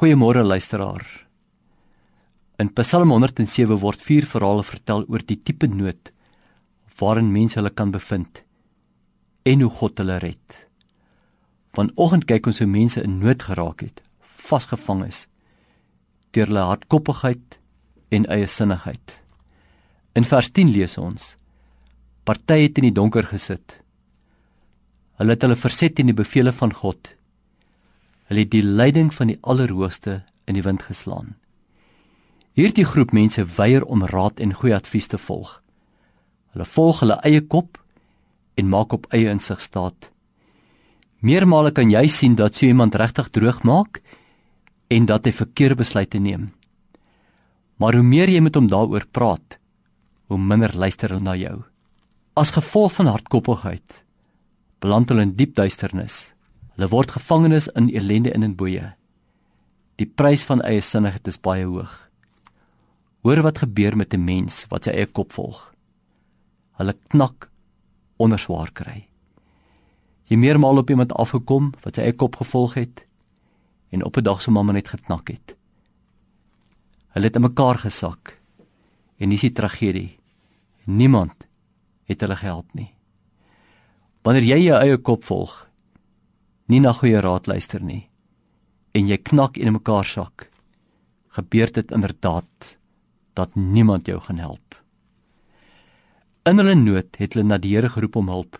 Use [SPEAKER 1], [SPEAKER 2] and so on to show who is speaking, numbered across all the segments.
[SPEAKER 1] Goeiemôre luisteraar. In Psalm 107 word vier verhale vertel oor die tipe nood waarin mense hulle kan bevind en hoe God hulle red. Vanoggend kyk ons hoe mense in nood geraak het, vasgevang is deur hulle hardkoppigheid en eie sinnigheid. In vers 10 lees ons: Party het in die donker gesit. Hulle het hulle verset teen die beveel van God. Hulle het die leiding van die Allerhoogste in die wind geslaan. Hierdie groep mense weier om raad en goeie advies te volg. Hulle volg hulle eie kop en maak op eie insig staat. Meermale kan jy sien dat so iemand regtig droog maak en dat hy verkeerde besluite neem. Maar hoe meer jy met hom daaroor praat, hoe minder luister hulle na jou. As gevolg van hardkoppigheid beland hulle in diep duisternis. Hulle word gevangenes in ellende en in boeye. Die prys van eie sinnigheid is baie hoog. Hoor wat gebeur met 'n mens wat sy eie kop volg. Hulle knak onder swaar kry. Jy meermaal op iemand afgekom wat sy eie kop gevolg het en op 'n dag se mamma net geknak het. Hulle het in mekaar gesak en dis die tragedie. Niemand het hulle gehelp nie. Wanneer jy jou eie kop volg, nie na goeie raad luister nie en jy knak in mekaar sak, gebeur dit inderdaad dat niemand jou gaan help. In hulle nood het hulle na die Here geroep om hulp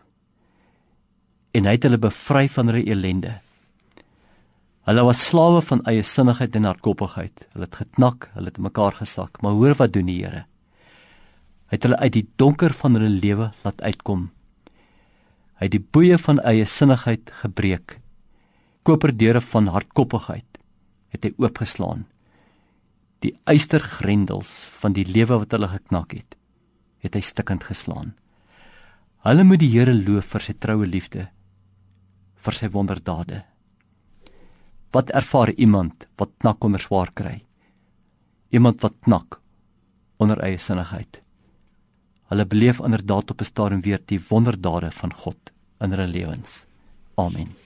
[SPEAKER 1] en hy het hulle bevry van hulle ellende. Hulle was slawe van eie sinnigheid en hardkoppigheid. Hulle het geknak, hulle het mekaar gesak, maar hoor wat doen die Here? Hy het hulle uit die donker van hulle lewe laat uitkom. Hy het die boeye van eie sinnigheid gebreek. Koperdeure van hardkoppigheid het hy oopgeslaan. Die eystergrendels van die lewe wat hulle geknak het, het hy stikkend geslaan. Hulle moet die Here loof vir sy troue liefde, vir sy wonderdade. Wat ervaar iemand wat knak onder swaar kry? Iemand wat knak onder eie sinnigheid. Hulle beleef inderdaad op 'n stadium weer die wonderdade van God in hulle lewens. Amen.